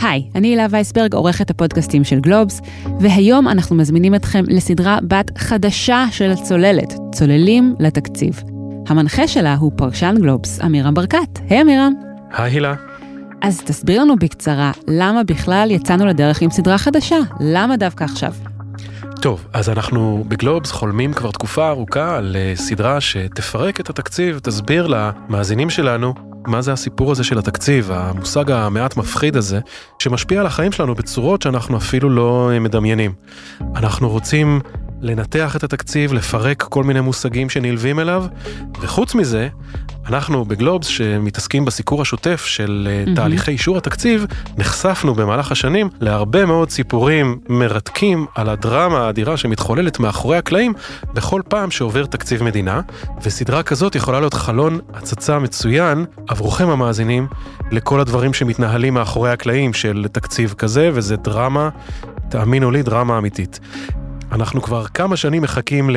היי, אני הילה וייסברג, עורכת הפודקאסטים של גלובס, והיום אנחנו מזמינים אתכם לסדרה בת חדשה של הצוללת, צוללים לתקציב. המנחה שלה הוא פרשן גלובס, אמירם ברקת. היי אמירם. היי הילה. אז תסביר לנו בקצרה, למה בכלל יצאנו לדרך עם סדרה חדשה? למה דווקא עכשיו? טוב, אז אנחנו בגלובס חולמים כבר תקופה ארוכה על אה, סדרה שתפרק את התקציב, תסביר למאזינים שלנו מה זה הסיפור הזה של התקציב, המושג המעט מפחיד הזה, שמשפיע על החיים שלנו בצורות שאנחנו אפילו לא אה, מדמיינים. אנחנו רוצים לנתח את התקציב, לפרק כל מיני מושגים שנלווים אליו, וחוץ מזה, אנחנו בגלובס שמתעסקים בסיקור השוטף של mm-hmm. תהליכי אישור התקציב, נחשפנו במהלך השנים להרבה מאוד סיפורים מרתקים על הדרמה האדירה שמתחוללת מאחורי הקלעים בכל פעם שעובר תקציב מדינה, וסדרה כזאת יכולה להיות חלון הצצה מצוין עבורכם המאזינים לכל הדברים שמתנהלים מאחורי הקלעים של תקציב כזה, וזה דרמה, תאמינו לי, דרמה אמיתית. אנחנו כבר כמה שנים מחכים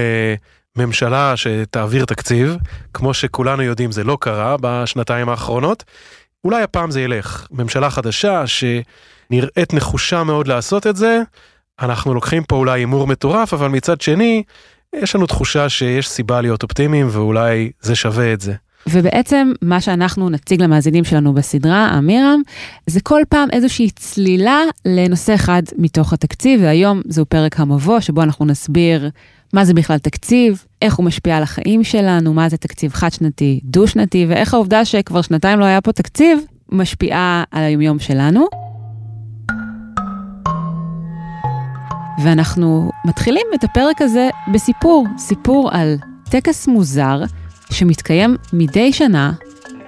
לממשלה שתעביר תקציב, כמו שכולנו יודעים זה לא קרה בשנתיים האחרונות. אולי הפעם זה ילך. ממשלה חדשה שנראית נחושה מאוד לעשות את זה, אנחנו לוקחים פה אולי הימור מטורף, אבל מצד שני, יש לנו תחושה שיש סיבה להיות אופטימיים ואולי זה שווה את זה. ובעצם מה שאנחנו נציג למאזינים שלנו בסדרה, אמירם, זה כל פעם איזושהי צלילה לנושא אחד מתוך התקציב, והיום זהו פרק המבוא, שבו אנחנו נסביר מה זה בכלל תקציב, איך הוא משפיע על החיים שלנו, מה זה תקציב חד-שנתי, דו-שנתי, ואיך העובדה שכבר שנתיים לא היה פה תקציב, משפיעה על היומיום שלנו. ואנחנו מתחילים את הפרק הזה בסיפור, סיפור על טקס מוזר שמתקיים מדי שנה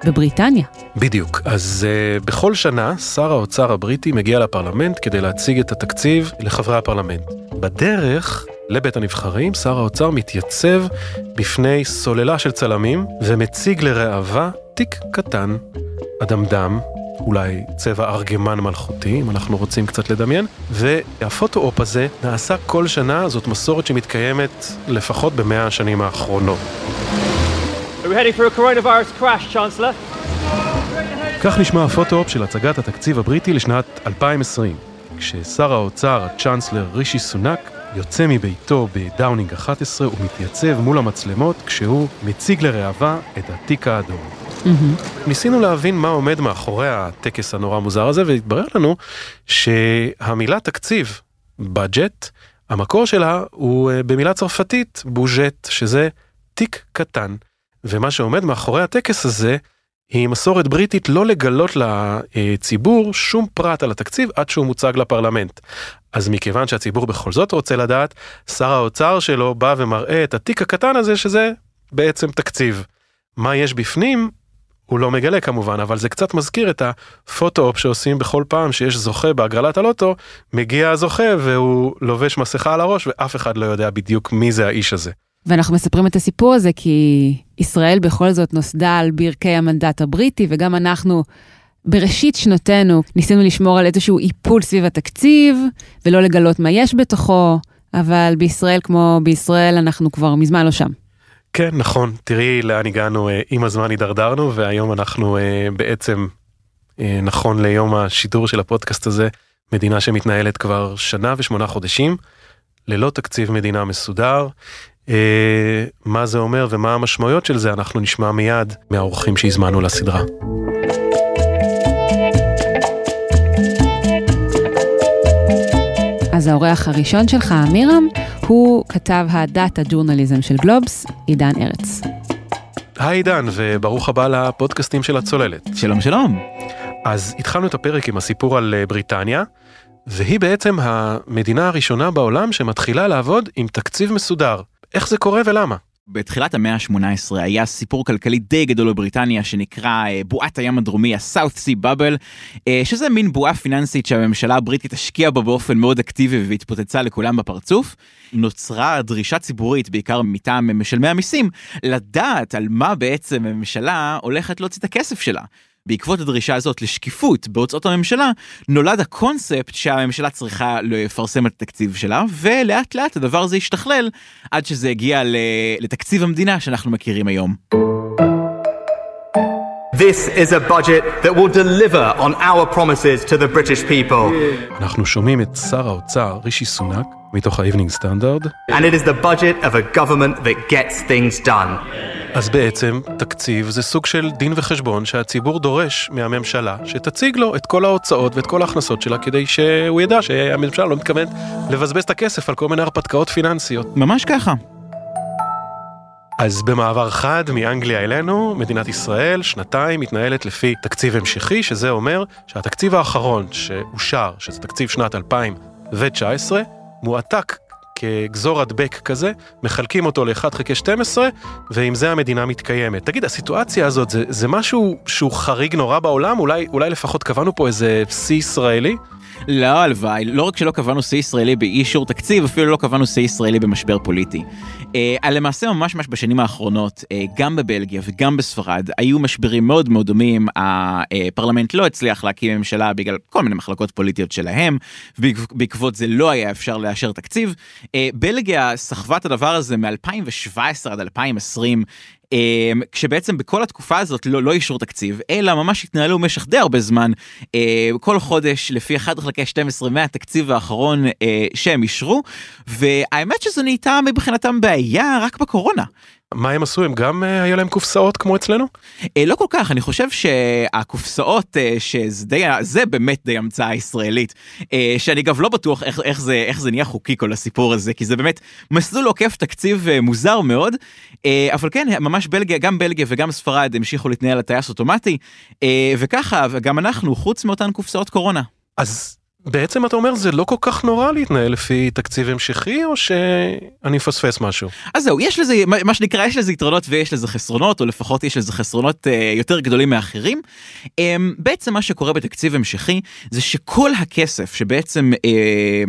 בבריטניה. בדיוק, אז uh, בכל שנה שר האוצר הבריטי מגיע לפרלמנט כדי להציג את התקציב לחברי הפרלמנט. בדרך לבית הנבחרים, שר האוצר מתייצב בפני סוללה של צלמים ומציג לראווה תיק קטן, אדמדם, אולי צבע ארגמן מלכותי, אם אנחנו רוצים קצת לדמיין, וה photo-op הזה נעשה כל שנה, זאת מסורת שמתקיימת לפחות במאה השנים האחרונות. כך נשמע ה photo-op של הצגת התקציב הבריטי לשנת 2020, כששר האוצר, ה Chancellor רישי סונאק, יוצא מביתו בדאונינג 11 ומתייצב מול המצלמות כשהוא מציג לראווה את התיק האדום. Mm-hmm. ניסינו להבין מה עומד מאחורי הטקס הנורא מוזר הזה, והתברר לנו שהמילה תקציב, בג'ט, המקור שלה הוא אה, במילה צרפתית, בוז'ט, שזה תיק קטן. ומה שעומד מאחורי הטקס הזה, היא מסורת בריטית לא לגלות לציבור שום פרט על התקציב עד שהוא מוצג לפרלמנט. אז מכיוון שהציבור בכל זאת רוצה לדעת, שר האוצר שלו בא ומראה את התיק הקטן הזה שזה בעצם תקציב. מה יש בפנים הוא לא מגלה כמובן, אבל זה קצת מזכיר את הפוטו-אופ שעושים בכל פעם שיש זוכה בהגרלת הלוטו, מגיע הזוכה והוא לובש מסכה על הראש ואף אחד לא יודע בדיוק מי זה האיש הזה. ואנחנו מספרים את הסיפור הזה כי ישראל בכל זאת נוסדה על ברכי המנדט הבריטי, וגם אנחנו בראשית שנותינו ניסינו לשמור על איזשהו איפול סביב התקציב, ולא לגלות מה יש בתוכו, אבל בישראל כמו בישראל אנחנו כבר מזמן לא שם. כן, נכון. תראי לאן הגענו, אה, עם הזמן הידרדרנו, והיום אנחנו אה, בעצם, אה, נכון ליום השידור של הפודקאסט הזה, מדינה שמתנהלת כבר שנה ושמונה חודשים, ללא תקציב מדינה מסודר. מה זה אומר ומה המשמעויות של זה, אנחנו נשמע מיד מהאורחים שהזמנו לסדרה. אז האורח הראשון שלך, אמירם, הוא כתב הדאטה ג'ורנליזם של גלובס, עידן ארץ. היי עידן, וברוך הבא לפודקאסטים של הצוללת. שלום שלום. אז התחלנו את הפרק עם הסיפור על אה, בריטניה, והיא בעצם המדינה הראשונה בעולם שמתחילה לעבוד עם תקציב מסודר. איך זה קורה ולמה? בתחילת המאה ה-18 היה סיפור כלכלי די גדול בבריטניה שנקרא אה, בועת הים הדרומי, ה-South Sea Bubble, אה, שזה מין בועה פיננסית שהממשלה הבריטית השקיעה בה באופן מאוד אקטיבי והתפוצצה לכולם בפרצוף. נוצרה דרישה ציבורית, בעיקר מטעם משלמי המיסים, לדעת על מה בעצם הממשלה הולכת להוציא את הכסף שלה. בעקבות הדרישה הזאת לשקיפות בהוצאות הממשלה, נולד הקונספט שהממשלה צריכה לפרסם את התקציב שלה, ולאט לאט הדבר הזה השתכלל עד שזה הגיע לתקציב המדינה שאנחנו מכירים היום. This is a budget that will deliver on our promises to the British people. אנחנו שומעים את שר האוצר רישי סונאק מתוך ה-Evening Standard. And it is the budget of a government that gets things done. אז בעצם תקציב זה סוג של דין וחשבון שהציבור דורש מהממשלה שתציג לו את כל ההוצאות ואת כל ההכנסות שלה כדי שהוא ידע שהממשלה לא מתכוונת לבזבז את הכסף על כל מיני הרפתקאות פיננסיות. ממש ככה. אז במעבר חד מאנגליה אלינו, מדינת ישראל שנתיים מתנהלת לפי תקציב המשכי, שזה אומר שהתקציב האחרון שאושר, שזה תקציב שנת 2019, מועתק כגזור הדבק כזה, מחלקים אותו ל-1 חלקי 12, ועם זה המדינה מתקיימת. תגיד, הסיטואציה הזאת זה, זה משהו שהוא חריג נורא בעולם? אולי, אולי לפחות קבענו פה איזה שיא ישראלי? לא, הלוואי, לא רק שלא קבענו שיא ישראלי באי אישור תקציב, אפילו לא קבענו שיא ישראלי במשבר פוליטי. אה, למעשה ממש ממש בשנים האחרונות, אה, גם בבלגיה וגם בספרד, היו משברים מאוד מאוד דומים, הפרלמנט לא הצליח להקים ממשלה בגלל כל מיני מחלקות פוליטיות שלהם, ובעקבות זה לא היה אפשר לאשר תקציב. אה, בלגיה סחבה את הדבר הזה מ-2017 עד 2020, אמ, כשבעצם בכל התקופה הזאת לא, לא אישור תקציב, אלא ממש התנהלו במשך די הרבה זמן, אמ, כל חודש לפי 1 חלקי 12 מהתקציב האחרון אה, שהם אישרו, והאמת שזה נהייתה מבחינתם בעיה רק בקורונה. מה הם עשו? הם גם אה, היה להם קופסאות כמו אצלנו? אה, לא כל כך, אני חושב שהקופסאות, אה, שזה די, זה באמת די המצאה ישראלית, שאני אגב לא בטוח איך, איך, זה, איך זה נהיה חוקי כל הסיפור הזה, כי זה באמת מסלול עוקף תקציב מוזר מאוד, אבל כן, ממש בלגיה, גם בלגיה וגם ספרד המשיכו להתנהל על טייס אוטומטי, וככה, וגם אנחנו, חוץ מאותן קופסאות קורונה. אז בעצם אתה אומר זה לא כל כך נורא להתנהל לפי תקציב המשכי או שאני מפספס משהו? אז זהו יש לזה מה שנקרא יש לזה יתרונות ויש לזה חסרונות או לפחות יש לזה חסרונות אה, יותר גדולים מאחרים. אה, בעצם מה שקורה בתקציב המשכי זה שכל הכסף שבעצם אה,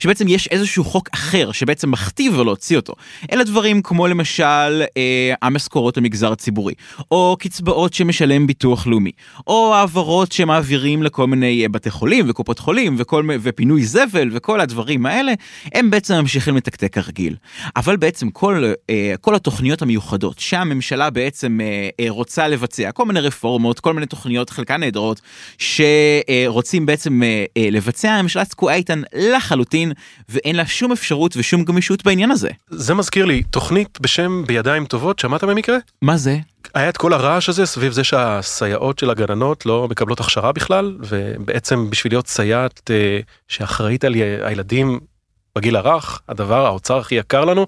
שבעצם יש איזשהו חוק אחר שבעצם מכתיב ולהוציא אותו. אלה דברים כמו למשל אה, המשכורות למגזר הציבורי או קצבאות שמשלם ביטוח לאומי או העברות שמעבירים לכל מיני אה, בתי חולים וקופות חולים. וכל, ופינוי זבל וכל הדברים האלה, הם בעצם ממשיכים לתקתק כרגיל. אבל בעצם כל, אה, כל התוכניות המיוחדות שהממשלה בעצם אה, אה, רוצה לבצע, כל מיני רפורמות, כל מיני תוכניות, חלקן נהדרות, שרוצים בעצם לבצע, הממשלה תקועה איתן לחלוטין, ואין לה שום אפשרות ושום גמישות בעניין הזה. זה מזכיר לי תוכנית בשם בידיים טובות, שמעת במקרה? מה זה? היה את כל הרעש הזה סביב זה שהסייעות של הגננות לא מקבלות הכשרה בכלל, ובעצם בשביל להיות סייעת אה, שאחראית על הילדים בגיל הרך, הדבר, האוצר הכי יקר לנו,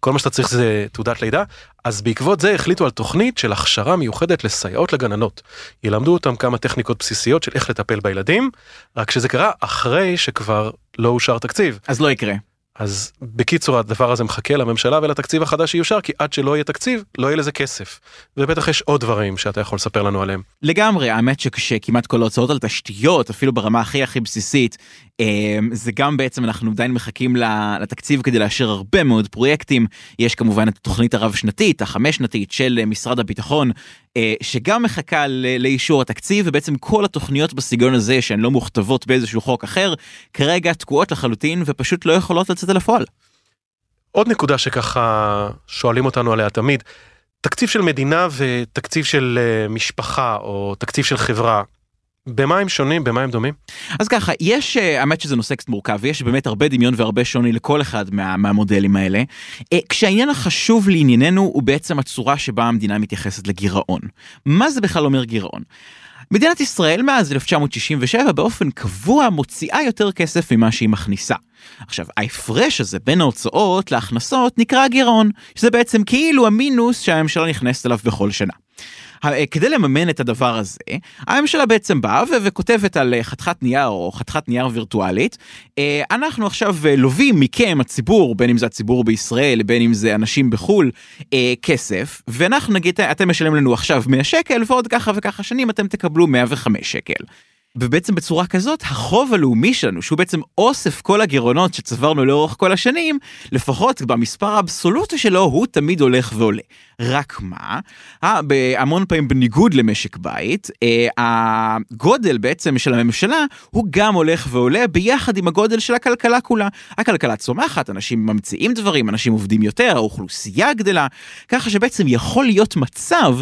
כל מה שאתה צריך זה תעודת לידה, אז בעקבות זה החליטו על תוכנית של הכשרה מיוחדת לסייעות לגננות. ילמדו אותם כמה טכניקות בסיסיות של איך לטפל בילדים, רק שזה קרה אחרי שכבר לא אושר תקציב. אז לא יקרה. אז בקיצור הדבר הזה מחכה לממשלה ולתקציב החדש שיושר כי עד שלא יהיה תקציב לא יהיה לזה כסף. ובטח יש עוד דברים שאתה יכול לספר לנו עליהם. לגמרי האמת שכשכמעט כל ההוצאות על תשתיות אפילו ברמה הכי הכי בסיסית זה גם בעצם אנחנו עדיין מחכים לתקציב כדי לאשר הרבה מאוד פרויקטים יש כמובן את התוכנית הרב שנתית החמש שנתית של משרד הביטחון אה, שגם מחכה לאישור התקציב ובעצם כל התוכניות בסגנון הזה שהן לא מוכתבות באיזשהו חוק אחר כרגע תקועות לחלוטין ופשוט לא יכולות לצאת אל הפועל. עוד נקודה שככה שואלים אותנו עליה תמיד תקציב של מדינה ותקציב של אה, משפחה או תקציב של חברה במה הם שונים? במה הם דומים? אז ככה, יש, אה, האמת שזה נושא קצת מורכב, ויש באמת הרבה דמיון והרבה שוני לכל אחד מה, מהמודלים האלה. אה, כשהעניין החשוב לענייננו הוא בעצם הצורה שבה המדינה מתייחסת לגירעון. מה זה בכלל אומר גירעון? מדינת ישראל מאז 1967 באופן קבוע מוציאה יותר כסף ממה שהיא מכניסה. עכשיו, ההפרש הזה בין ההוצאות להכנסות נקרא גירעון, שזה בעצם כאילו המינוס שהממשלה נכנסת אליו בכל שנה. אה, כדי לממן את הדבר הזה, הממשלה בעצם באה וכותבת על אה, חתיכת נייר או חתיכת נייר וירטואלית, אה, אנחנו עכשיו לווים מכם, הציבור, בין אם זה הציבור בישראל, בין אם זה אנשים בחו"ל, כסף, ואנחנו נגיד, אתם משלמים לנו עכשיו 100 שקל, ועוד ככה וככה שנים אתם תקבלו 105 שקל. ובעצם בצורה כזאת החוב הלאומי שלנו שהוא בעצם אוסף כל הגירעונות שצברנו לאורך כל השנים לפחות במספר האבסולוטי שלו הוא תמיד הולך ועולה. רק מה, המון פעמים בניגוד למשק בית, אה, הגודל בעצם של הממשלה הוא גם הולך ועולה ביחד עם הגודל של הכלכלה כולה. הכלכלה צומחת, אנשים ממציאים דברים, אנשים עובדים יותר, האוכלוסייה גדלה, ככה שבעצם יכול להיות מצב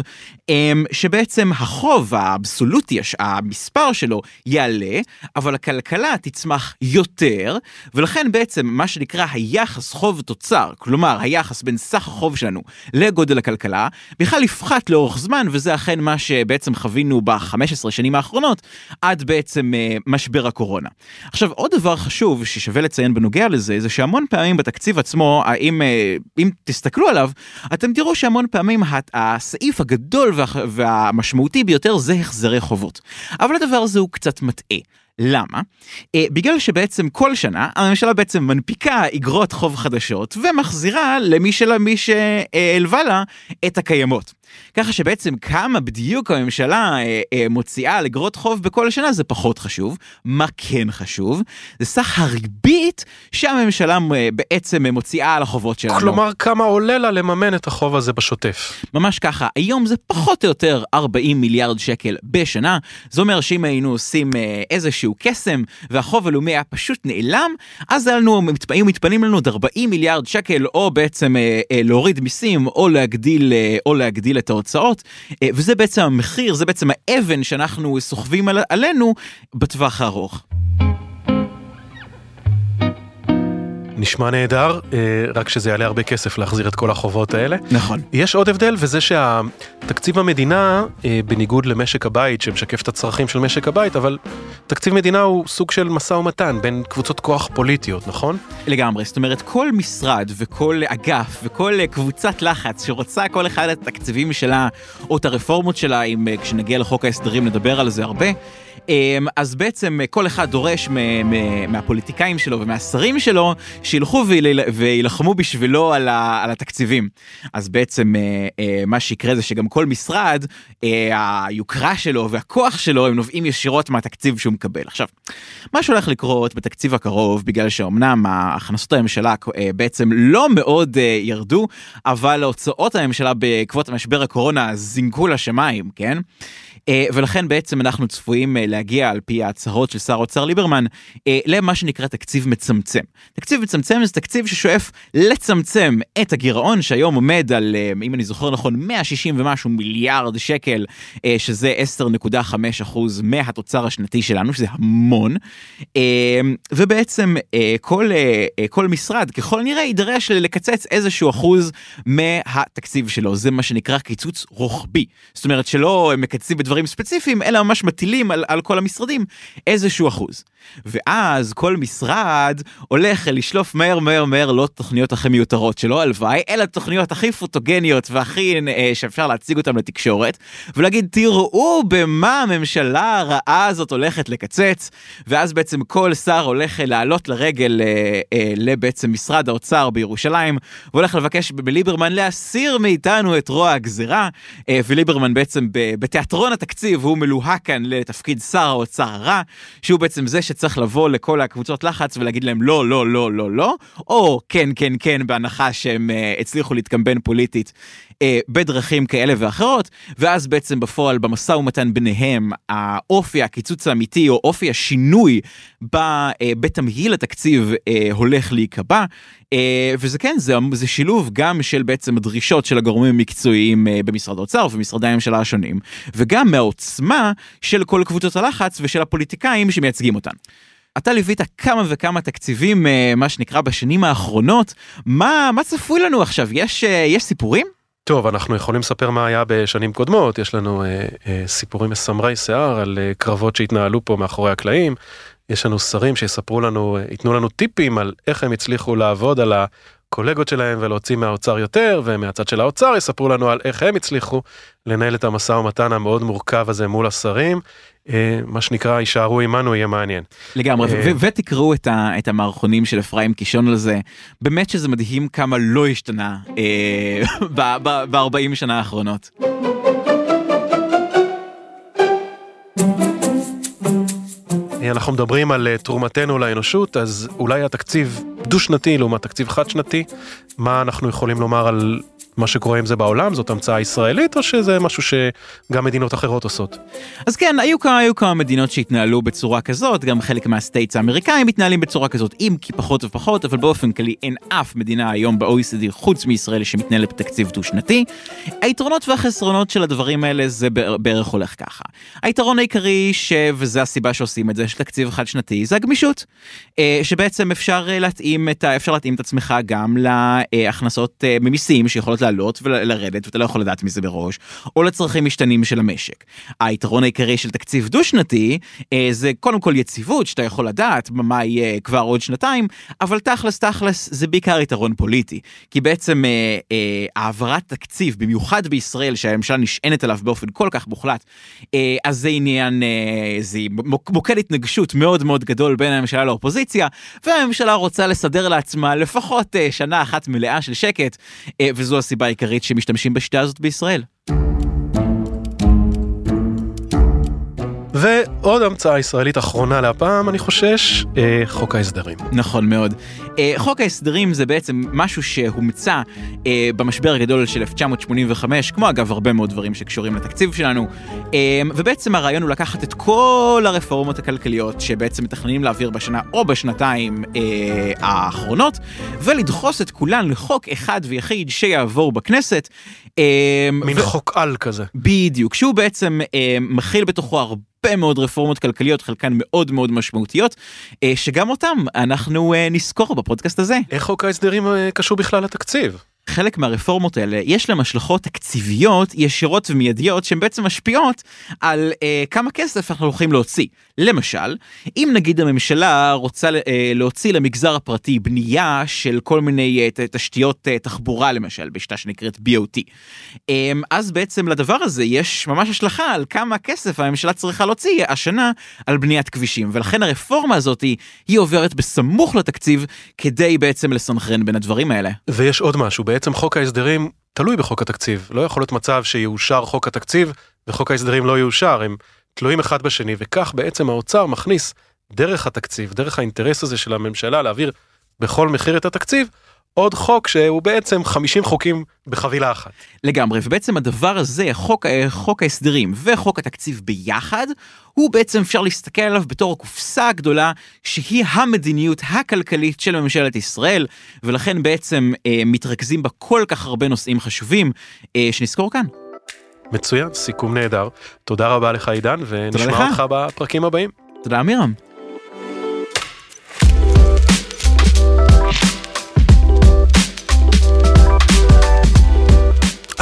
אמ, שבעצם החוב האבסולוטי, המספר שלו יעלה, אבל הכלכלה תצמח יותר, ולכן בעצם מה שנקרא היחס חוב תוצר, כלומר היחס בין סך החוב שלנו לגודל הכלכלה, בכלל יפחת לאורך זמן, וזה אכן מה שבעצם חווינו ב-15 שנים האחרונות, עד בעצם uh, משבר הקורונה. עכשיו, עוד דבר חשוב ששווה לציין בנוגע לזה, זה שהמון פעמים בתקציב עצמו, אם, uh, אם תסתכלו עליו, אתם תראו שהמון פעמים הסעיף הגדול וה, והמשמעותי ביותר זה החזרי חובות. אבל הדבר הזה הוא קצת מטעה. למה? Uh, בגלל שבעצם כל שנה הממשלה בעצם מנפיקה אגרות חוב חדשות ומחזירה למי שלמי שהלווה לה את הקיימות. ככה שבעצם כמה בדיוק הממשלה אה, אה, מוציאה על אגרות חוב בכל השנה זה פחות חשוב. מה כן חשוב? זה סך הריבית שהממשלה אה, בעצם מוציאה על החובות שלנו. כלומר, כמה עולה לה לממן את החוב הזה בשוטף. ממש ככה, היום זה פחות או יותר 40 מיליארד שקל בשנה. זה אומר שאם היינו עושים אה, איזשהו קסם והחוב הלאומי היה פשוט נעלם, אז לנו, היו מתפנים לנו עוד 40 מיליארד שקל, או בעצם אה, אה, להוריד מיסים, או להגדיל, אה, או להגדיל את ההוצאות, אה, וזה בעצם המחיר, זה בעצם האבן שאנחנו סוחבים על, עלינו בטווח הארוך. נשמע נהדר, אה, רק שזה יעלה הרבה כסף להחזיר את כל החובות האלה. נכון. יש עוד הבדל, וזה שהתקציב המדינה, אה, בניגוד למשק הבית, שמשקף את הצרכים של משק הבית, אבל תקציב מדינה הוא סוג של משא ומתן בין קבוצות כוח פוליטיות, נכון? לגמרי, זאת אומרת, כל משרד וכל אגף וכל קבוצת לחץ שרוצה כל אחד את התקציבים שלה, או את הרפורמות שלה, אם אה, כשנגיע לחוק ההסדרים נדבר על זה הרבה, אז בעצם כל אחד דורש מהפוליטיקאים שלו ומהשרים שלו שילכו וילחמו בשבילו על, התקציבים. אז בעצם אה, אה, מה שיקרה זה שגם כל משרד, אה, היוקרה שלו והכוח שלו הם נובעים ישירות מהתקציב שהוא מקבל. עכשיו, מה שהולך לקרות בתקציב הקרוב, בגלל שאומנם הכנסות הממשלה בעצם לא מאוד ירדו, אבל הוצאות הממשלה בעקבות המשבר הקורונה זינקו לשמיים, כן? אה, ולכן בעצם אנחנו צפויים אה, להגיע על פי ההצהרות של שר האוצר ליברמן אה, למה שנקרא תקציב מצמצם. תקציב מצמצם זה תקציב ששואף לצמצם את הגירעון שהיום עומד על אם אני זוכר נכון 160 ומשהו מיליארד שקל שזה 10.5 אחוז מהתוצר השנתי שלנו שזה המון ובעצם כל כל משרד ככל נראה יידרש לקצץ איזשהו אחוז מהתקציב שלו זה מה שנקרא קיצוץ רוחבי זאת אומרת שלא מקצצים בדברים. דברים ספציפיים, אלא ממש מטילים על, על כל המשרדים איזשהו אחוז. ואז כל משרד הולך לשלוף מהר מהר מהר לא תוכניות הכי מיותרות שלו, הלוואי, אלא תוכניות הכי פוטוגניות והכי אה, שאפשר להציג אותן לתקשורת, ולהגיד תראו במה הממשלה הרעה הזאת הולכת לקצץ, ואז בעצם כל שר הולך לעלות לרגל אה, אה, לבעצם משרד האוצר בירושלים, והולך לבקש בליברמן להסיר מאיתנו את רוע הגזירה, אה, וליברמן בעצם בתיאטרון התקציב הוא מלוהק כאן לתפקיד שר האוצר הרע, שהוא בעצם זה שצריך לבוא לכל הקבוצות לחץ ולהגיד להם לא, לא, לא, לא, לא, או כן, כן, כן, בהנחה שהם uh, הצליחו להתקמבן פוליטית uh, בדרכים כאלה ואחרות, ואז בעצם בפועל במשא ומתן ביניהם, האופי הקיצוץ האמיתי או אופי השינוי ב, uh, בתמהיל התקציב uh, הולך להיקבע. Uh, וזה כן, זה, זה שילוב גם של בעצם הדרישות של הגורמים המקצועיים uh, במשרד האוצר ומשרדי הממשלה השונים, וגם מהעוצמה של כל קבוצות הלחץ ושל הפוליטיקאים שמייצגים אותן. אתה ליווית כמה וכמה תקציבים, uh, מה שנקרא, בשנים האחרונות. מה, מה צפוי לנו עכשיו? יש, uh, יש סיפורים? טוב, אנחנו יכולים לספר מה היה בשנים קודמות, יש לנו אה, אה, סיפורים מסמרי שיער על אה, קרבות שהתנהלו פה מאחורי הקלעים, יש לנו שרים שיספרו לנו, ייתנו לנו טיפים על איך הם הצליחו לעבוד על הקולגות שלהם ולהוציא מהאוצר יותר, ומהצד של האוצר יספרו לנו על איך הם הצליחו לנהל את המשא ומתן המאוד מורכב הזה מול השרים. אה, מה שנקרא, יישארו עמנו, יהיה מעניין. לגמרי, אה, ותקראו את המערכונים של אפרים קישון על זה. באמת שזה מדהים כמה לא השתנה אה, ב-40 שנה האחרונות. אנחנו מדברים על תרומתנו לאנושות, אז אולי התקציב דו-שנתי לעומת תקציב חד-שנתי, מה אנחנו יכולים לומר על מה שקורה עם זה בעולם, זאת המצאה ישראלית, או שזה משהו שגם מדינות אחרות עושות? אז כן, היו כמה, היו כמה מדינות שהתנהלו בצורה כזאת, גם חלק מהסטייטס האמריקאים מתנהלים בצורה כזאת, אם כי פחות ופחות, אבל באופן כללי אין אף מדינה היום ב-OECD חוץ מישראל שמתנהלת בתקציב דו-שנתי. היתרונות והחסרונות של הדברים האלה זה בערך הולך ככה. היתרון העיקרי, ש... וזה הסיבה שעושים את זה, של תקציב חד-שנתי, זה הגמישות. אה, שבעצם אפשר אה, להתאים את, אפשר להתאים את עצמך גם להכנסות אה, ממיסים שיכולות לעלות ולרדת ואתה לא יכול לדעת מזה בראש, או לצרכים משתנים של המשק. היתרון העיקרי של תקציב דו-שנתי אה, זה קודם כל יציבות שאתה יכול לדעת מה יהיה כבר עוד שנתיים, אבל תכלס תכלס זה בעיקר יתרון פוליטי. כי בעצם אה, אה, העברת תקציב, במיוחד בישראל שהממשלה נשענת עליו באופן כל כך מוחלט, אז זה עניין, זה מוקד התנגשות מאוד מאוד גדול בין הממשלה לאופוזיציה, והממשלה רוצה לסדר לעצמה לפחות שנה אחת מלאה של שקט, וזו הסיבה. הסיבה העיקרית שמשתמשים בשיטה הזאת בישראל. ועוד המצאה ישראלית אחרונה להפעם, אני חושש, אה, חוק ההסדרים. נכון מאוד. אה, חוק ההסדרים זה בעצם משהו שהומצא אה, במשבר הגדול של 1985, כמו אגב הרבה מאוד דברים שקשורים לתקציב שלנו, אה, ובעצם הרעיון הוא לקחת את כל הרפורמות הכלכליות שבעצם מתכננים להעביר בשנה או בשנתיים אה, האחרונות, ולדחוס את כולן לחוק אחד ויחיד שיעבור בכנסת. אה, מין ו... חוק על כזה. בדיוק, שהוא בעצם אה, מכיל בתוכו הרבה... הרבה מאוד רפורמות כלכליות, חלקן מאוד מאוד משמעותיות, אה, שגם אותם אנחנו אה, נזכור בפודקאסט הזה. איך חוק ההסדרים אה, קשור בכלל לתקציב? חלק מהרפורמות האלה יש להם השלכות תקציביות ישירות ומיידיות שהן בעצם משפיעות על אה, כמה כסף אנחנו הולכים להוציא. למשל, אם נגיד הממשלה רוצה אה, להוציא למגזר הפרטי בנייה של כל מיני אה, תשתיות אה, תחבורה למשל, בשיטה שנקראת BOT, אה, אז בעצם לדבר הזה יש ממש השלכה על כמה כסף הממשלה צריכה להוציא השנה על בניית כבישים, ולכן הרפורמה הזאת היא עוברת בסמוך לתקציב כדי בעצם לסנכרן בין הדברים האלה. ויש עוד משהו. בעצם חוק ההסדרים תלוי בחוק התקציב. לא יכול להיות מצב שיאושר חוק התקציב וחוק ההסדרים לא יאושר, הם תלויים אחד בשני, וכך בעצם האוצר מכניס דרך התקציב, דרך האינטרס הזה של הממשלה להעביר בכל מחיר את התקציב, עוד חוק שהוא בעצם 50 חוקים בחבילה אחת. לגמרי, ובעצם הדבר הזה, חוק, חוק ההסדרים וחוק התקציב ביחד, הוא בעצם אפשר להסתכל עליו בתור הקופסה הגדולה שהיא המדיניות הכלכלית של ממשלת ישראל, ולכן בעצם אה, מתרכזים בה כל כך הרבה נושאים חשובים אה, שנזכור כאן. מצוין, סיכום נהדר. תודה רבה לך עידן, ונשמע אותך בפרקים הבאים. תודה אמירם.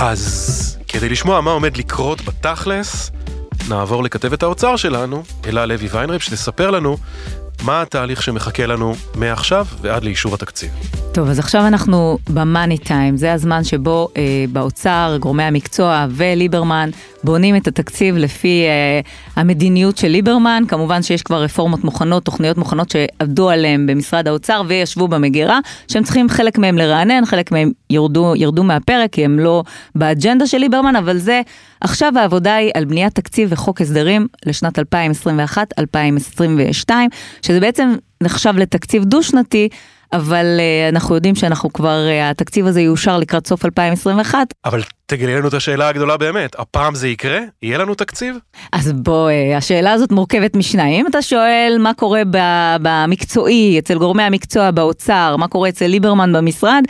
אז כדי לשמוע מה עומד לקרות בתכלס, נעבור לכתבת האוצר שלנו, אלה לוי ויינרב, שתספר לנו מה התהליך שמחכה לנו מעכשיו ועד לאישור התקציב. טוב, אז עכשיו אנחנו במאני טיים, זה הזמן שבו אה, באוצר, גורמי המקצוע וליברמן בונים את התקציב לפי אה, המדיניות של ליברמן. כמובן שיש כבר רפורמות מוכנות, תוכניות מוכנות שעבדו עליהן במשרד האוצר וישבו במגירה, שהם צריכים חלק מהם לרענן, חלק מהם ירדו, ירדו מהפרק, כי הם לא באג'נדה של ליברמן, אבל זה, עכשיו העבודה היא על בניית תקציב וחוק הסדרים לשנת 2021-2022, שזה בעצם נחשב לתקציב דו-שנתי. אבל uh, אנחנו יודעים שאנחנו כבר, uh, התקציב הזה יאושר לקראת סוף 2021. אבל תגידי לנו את השאלה הגדולה באמת, הפעם זה יקרה? יהיה לנו תקציב? אז בוא, uh, השאלה הזאת מורכבת משניים. אתה שואל מה קורה במקצועי, אצל גורמי המקצוע באוצר, מה קורה אצל ליברמן במשרד,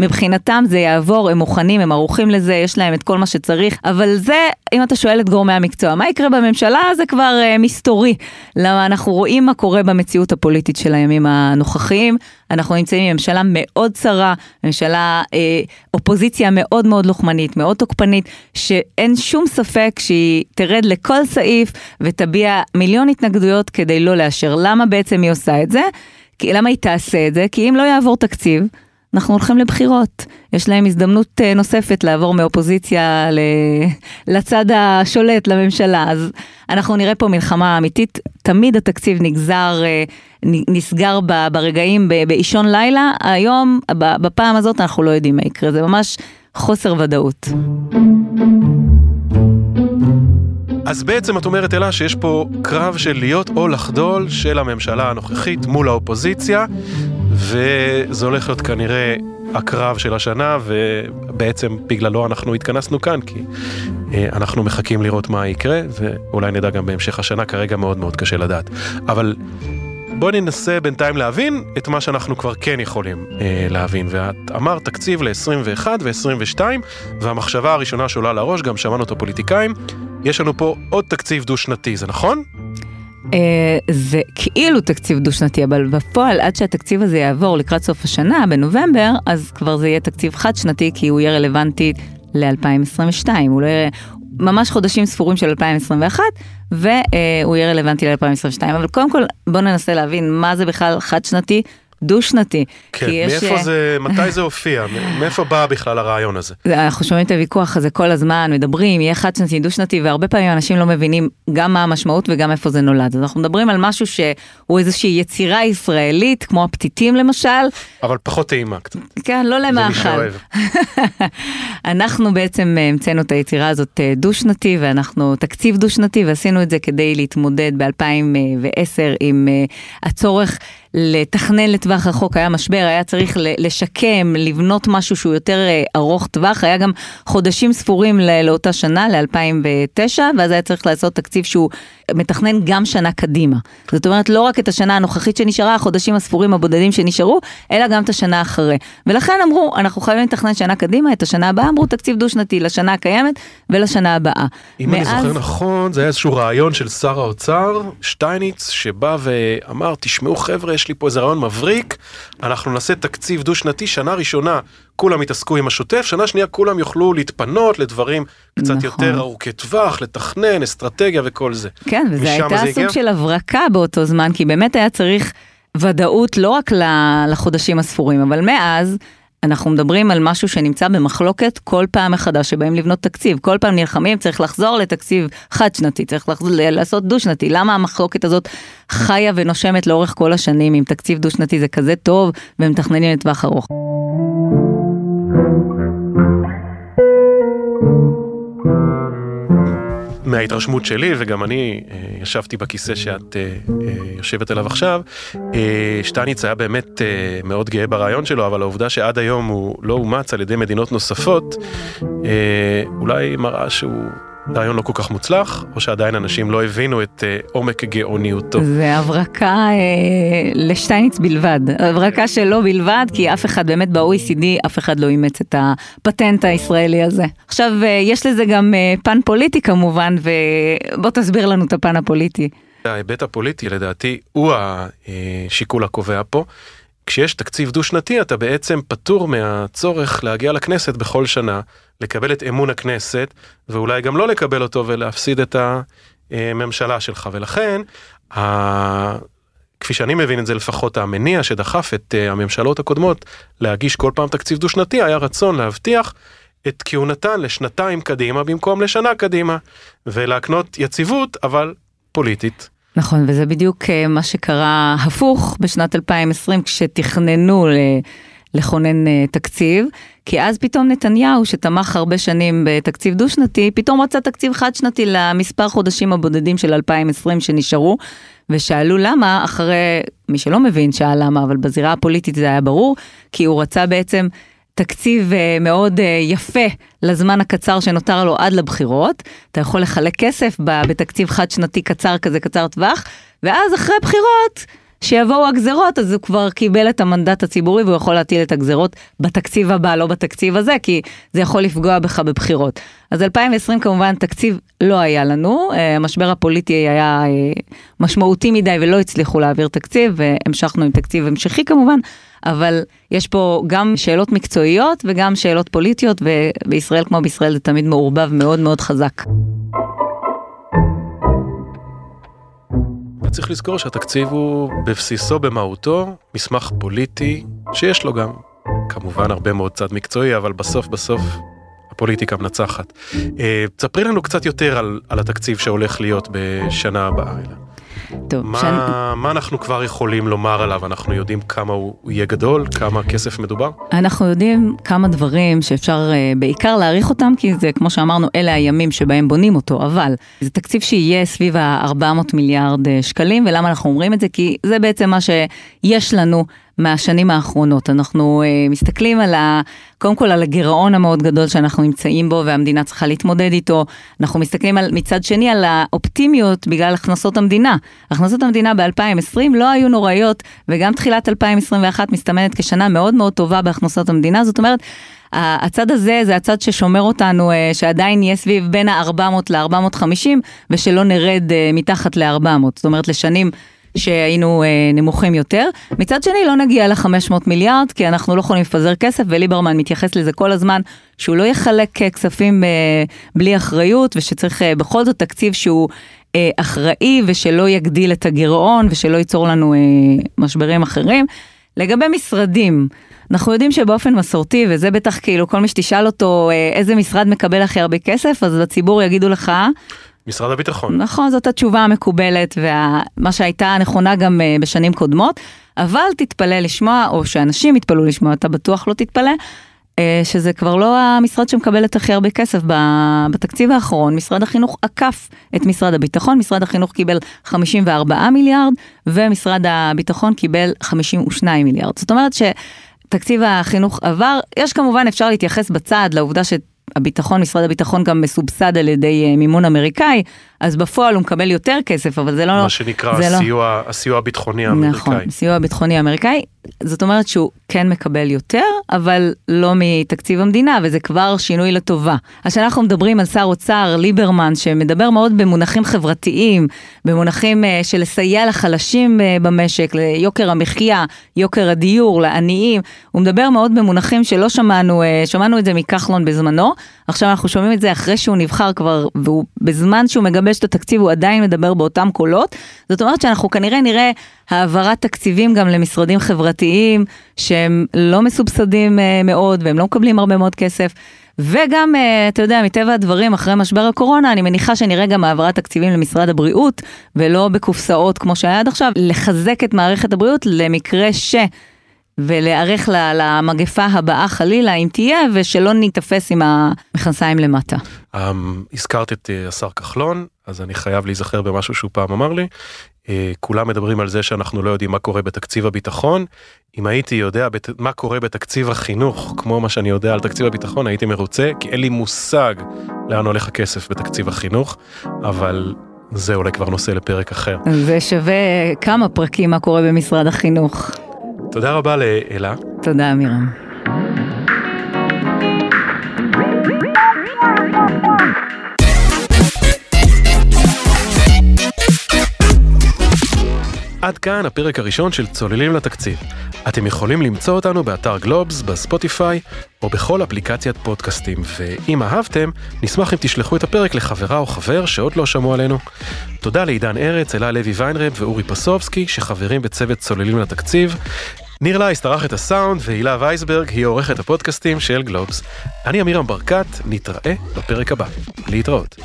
מבחינתם זה יעבור, הם מוכנים, הם ערוכים לזה, יש להם את כל מה שצריך, אבל זה, אם אתה שואל את גורמי המקצוע, מה יקרה בממשלה, זה כבר uh, מסתורי. למה אנחנו רואים מה קורה במציאות הפוליטית של הימים הנוכחיים. אנחנו נמצאים עם ממשלה מאוד צרה, ממשלה, אה, אופוזיציה מאוד מאוד לוחמנית, מאוד תוקפנית, שאין שום ספק שהיא תרד לכל סעיף ותביע מיליון התנגדויות כדי לא לאשר. למה בעצם היא עושה את זה? כי, למה היא תעשה את זה? כי אם לא יעבור תקציב, אנחנו הולכים לבחירות. יש להם הזדמנות אה, נוספת לעבור מאופוזיציה לצד השולט, לממשלה. אז אנחנו נראה פה מלחמה אמיתית. תמיד התקציב נגזר, אה, נסגר ברגעים באישון לילה. היום, בפעם הזאת אנחנו לא יודעים מה יקרה. זה ממש חוסר ודאות. אז בעצם את אומרת, אלה, שיש פה קרב של להיות או לחדול של הממשלה הנוכחית מול האופוזיציה, וזה הולך להיות כנראה הקרב של השנה, ובעצם בגללו אנחנו התכנסנו כאן, כי אה, אנחנו מחכים לראות מה יקרה, ואולי נדע גם בהמשך השנה, כרגע מאוד מאוד קשה לדעת. אבל בואי ננסה בינתיים להבין את מה שאנחנו כבר כן יכולים אה, להבין. ואת אמרת תקציב ל-21 ו-22, והמחשבה הראשונה שעולה לראש, גם שמענו את הפוליטיקאים, יש לנו פה עוד תקציב דו-שנתי, זה נכון? Uh, זה כאילו תקציב דו-שנתי, אבל בפועל, עד שהתקציב הזה יעבור לקראת סוף השנה, בנובמבר, אז כבר זה יהיה תקציב חד-שנתי, כי הוא יהיה רלוונטי ל-2022. הוא לא יהיה, ממש חודשים ספורים של 2021, והוא יהיה רלוונטי ל-2022. אבל קודם כל, בואו ננסה להבין מה זה בכלל חד-שנתי. דו-שנתי. כן, מאיפה יש... זה, מתי זה הופיע? מאיפה בא בכלל הרעיון הזה? אנחנו שומעים את הוויכוח הזה כל הזמן, מדברים, יהיה חד-שנתי, דו-שנתי, והרבה פעמים אנשים לא מבינים גם מה המשמעות וגם איפה זה נולד. אז אנחנו מדברים על משהו שהוא איזושהי יצירה ישראלית, כמו הפתיתים למשל. אבל פחות טעימה קצת. כן, לא למאכל. אנחנו בעצם המצאנו את היצירה הזאת דו-שנתי, ואנחנו תקציב דו-שנתי, ועשינו את זה כדי להתמודד ב-2010 עם הצורך לתכנן לטווח רחוק, היה משבר, היה צריך לשקם, לבנות משהו שהוא יותר אה, ארוך טווח, היה גם חודשים ספורים לאותה שנה, ל-2009, ואז היה צריך לעשות תקציב שהוא מתכנן גם שנה קדימה. זאת אומרת, לא רק את השנה הנוכחית שנשארה, החודשים הספורים הבודדים שנשארו, אלא גם את השנה אחרי. ולכן אמרו, אנחנו חייבים לתכנן שנה קדימה, את השנה הבאה אמרו תקציב דו-שנתי לשנה הקיימת ולשנה הבאה. אם מאז... אני זוכר נכון, זה היה איזשהו רעיון של שר האוצר, שטייניץ, שבא ואמר, תשמעו חבר'ה, יש לי פה איזה רעיון מבריק, אנחנו נעשה תקציב דו-שנתי, שנה ראשונה כולם יתעסקו עם השוטף, שנה שנייה כולם יוכלו להתפנות לדברים קצת נכון. יותר ארוכי טווח, לתכנן, אסטרטגיה וכל זה. כן, וזה הייתה סוג הגיע? של הברקה באותו זמן, כי באמת היה צריך ודאות לא רק לחודשים הספורים, אבל מאז... אנחנו מדברים על משהו שנמצא במחלוקת כל פעם מחדש שבאים לבנות תקציב. כל פעם נלחמים, צריך לחזור לתקציב חד-שנתי, צריך לחזור, לעשות דו-שנתי. למה המחלוקת הזאת חיה ונושמת לאורך כל השנים אם תקציב דו-שנתי זה כזה טוב ומתכננים לטווח ארוך? מההתרשמות שלי, וגם אני אה, ישבתי בכיסא שאת אה, אה, יושבת עליו עכשיו, שטייניץ היה באמת מאוד גאה ברעיון שלו, אבל העובדה שעד היום הוא לא אומץ על ידי מדינות נוספות, אולי מראה שהוא רעיון לא כל כך מוצלח, או שעדיין אנשים לא הבינו את uh, עומק גאוניותו. זה הברקה אה, לשטייניץ בלבד, הברקה שלו בלבד, כי אף אחד באמת ב-OECD, אף אחד לא אימץ את הפטנט הישראלי הזה. עכשיו, אה, יש לזה גם אה, פן פוליטי כמובן, ובוא תסביר לנו את הפן הפוליטי. ההיבט הפוליטי לדעתי הוא השיקול הקובע פה. כשיש תקציב דו-שנתי אתה בעצם פטור מהצורך להגיע לכנסת בכל שנה, לקבל את אמון הכנסת, ואולי גם לא לקבל אותו ולהפסיד את הממשלה שלך. ולכן, ה... כפי שאני מבין את זה לפחות המניע שדחף את אה, הממשלות הקודמות להגיש כל פעם תקציב דו-שנתי היה רצון להבטיח את כהונתן לשנתיים קדימה במקום לשנה קדימה ולהקנות יציבות אבל פוליטית. נכון, וזה בדיוק אה, מה שקרה הפוך בשנת 2020 כשתכננו לכונן אה, תקציב, כי אז פתאום נתניהו, שתמך הרבה שנים בתקציב דו-שנתי, פתאום רצה תקציב חד-שנתי למספר חודשים הבודדים של 2020 שנשארו, ושאלו למה, אחרי, מי שלא מבין שאל למה, אבל בזירה הפוליטית זה היה ברור, כי הוא רצה בעצם תקציב אה, מאוד אה, יפה לזמן הקצר שנותר לו עד לבחירות. אתה יכול לחלק כסף בתקציב חד שנתי קצר כזה, קצר טווח, ואז אחרי בחירות, שיבואו הגזרות, אז הוא כבר קיבל את המנדט הציבורי והוא יכול להטיל את הגזרות בתקציב הבא, לא בתקציב הזה, כי זה יכול לפגוע בך בבחירות. אז 2020 כמובן תקציב לא היה לנו, אה, המשבר הפוליטי היה משמעותי מדי ולא הצליחו להעביר תקציב, והמשכנו עם תקציב המשכי כמובן. אבל יש פה גם שאלות מקצועיות וגם שאלות פוליטיות, ובישראל כמו בישראל זה תמיד מעורבב מאוד מאוד חזק. צריך לזכור שהתקציב הוא בבסיסו, במהותו, מסמך פוליטי, שיש לו גם כמובן הרבה מאוד צד מקצועי, אבל בסוף בסוף הפוליטיקה מנצחת. אה, תספרי לנו קצת יותר על, על התקציב שהולך להיות בשנה הבאה. טוב, מה, שאני- מה אנחנו כבר יכולים לומר עליו? אנחנו יודעים כמה הוא יהיה גדול, כמה כסף מדובר? אנחנו יודעים כמה דברים שאפשר אה, בעיקר להעריך אותם, כי זה, כמו שאמרנו, אלה הימים שבהם בונים אותו, אבל זה תקציב שיהיה סביב ה-400 מיליארד אה, שקלים, ולמה אנחנו אומרים את זה? כי זה בעצם מה שיש לנו מהשנים האחרונות. אנחנו אה, מסתכלים על ה... קודם כל על הגירעון המאוד גדול שאנחנו נמצאים בו והמדינה צריכה להתמודד איתו. אנחנו מסתכלים על, מצד שני על האופטימיות בגלל הכנסות המדינה. הכנסות המדינה ב-2020 לא היו נוראיות, וגם תחילת 2021 מסתמנת כשנה מאוד מאוד טובה בהכנסות המדינה. זאת אומרת, הצד הזה זה הצד ששומר אותנו, אה, שעדיין יהיה סביב בין ה-400 ל-450, ושלא נרד אה, מתחת ל-400. זאת אומרת, לשנים שהיינו אה, נמוכים יותר. מצד שני, לא נגיע ל-500 מיליארד, כי אנחנו לא יכולים לפזר כסף, וליברמן מתייחס לזה כל הזמן, שהוא לא יחלק אה, כספים אה, בלי אחריות, ושצריך אה, בכל זאת תקציב שהוא... אה, אחראי ושלא יגדיל את הגירעון ושלא ייצור לנו אה, משברים אחרים. לגבי משרדים, אנחנו יודעים שבאופן מסורתי, וזה בטח כאילו כל מי שתשאל אותו אה, איזה משרד מקבל הכי הרבה כסף, אז בציבור יגידו לך, משרד הביטחון. נכון, זאת התשובה המקובלת, ומה שהייתה נכונה גם אה, בשנים קודמות, אבל תתפלא לשמוע, או שאנשים יתפלאו לשמוע, אתה בטוח לא תתפלא, אה, שזה כבר לא המשרד שמקבל את הכי הרבה כסף. בתקציב האחרון, משרד החינוך עקף את משרד הביטחון, משרד החינוך קיבל 54 מיליארד, ומשרד הביטחון קיבל 52 מיליארד. זאת אומרת שתקציב החינוך עבר, יש כמובן, אפשר להתייחס בצד לעובדה ש... הביטחון, משרד הביטחון גם מסובסד על ידי אה, מימון אמריקאי, אז בפועל הוא מקבל יותר כסף, אבל זה לא... מה שנקרא זה לא- הסיוע, הסיוע הביטחוני האמריקאי. נכון, סיוע ביטחוני אמריקאי. זאת אומרת שהוא כן מקבל יותר, אבל לא מתקציב המדינה, וזה כבר שינוי לטובה. אז כשאנחנו מדברים על שר אוצר, ליברמן, שמדבר מאוד במונחים חברתיים, במונחים אה, של לסייע לחלשים אה, במשק, ליוקר המחיה, יוקר הדיור, לעניים, הוא מדבר מאוד במונחים שלא שמענו, אה, שמענו את זה מכחלון בזמנו, עכשיו אנחנו שומעים את זה אחרי שהוא נבחר כבר, והוא בזמן שהוא מגבש את התקציב הוא עדיין מדבר באותם קולות. זאת אומרת שאנחנו כנראה נראה העברת תקציבים גם למשרדים חברתיים שהם לא מסובסדים אה, מאוד והם לא מקבלים הרבה מאוד כסף. וגם, אה, אתה יודע, מטבע הדברים, אחרי משבר הקורונה, אני מניחה שנראה גם העברת תקציבים למשרד הבריאות, ולא בקופסאות כמו שהיה עד עכשיו, לחזק את מערכת הבריאות למקרה ש... ולהיערך למגפה הבאה חלילה, אם תהיה, ושלא ניתפס עם המכנסיים למטה. אמ, הזכרת את אה, השר כחלון, אז אני חייב להיזכר במשהו שהוא פעם אמר לי. אה, כולם מדברים על זה שאנחנו לא יודעים מה קורה בתקציב הביטחון. אם הייתי יודע בת... מה קורה בתקציב החינוך, כמו מה שאני יודע על תקציב הביטחון, הייתי מרוצה, כי אין לי מושג לאן הולך הכסף בתקציב החינוך, אבל זה אולי כבר נושא לפרק אחר. זה שווה כמה פרקים מה קורה במשרד החינוך. תודה רבה לאלה. תודה, אמירם. כאן הפרק הראשון של צוללים לתקציב. אתם יכולים למצוא אותנו באתר גלובס, בספוטיפיי, או בכל אפליקציית פודקאסטים, ואם אהבתם, נשמח אם תשלחו את הפרק לחברה או חבר שעוד לא שמעו עלינו. תודה לעידן ארץ, אלה לוי ויינרב ואורי פסובסקי, שחברים בצוות צוללים לתקציב. ניר לייס ערך את הסאונד, והילה וייסברג היא עורכת הפודקאסטים של גלובס. אני עמירם ברקת, נתראה בפרק הבא. להתראות.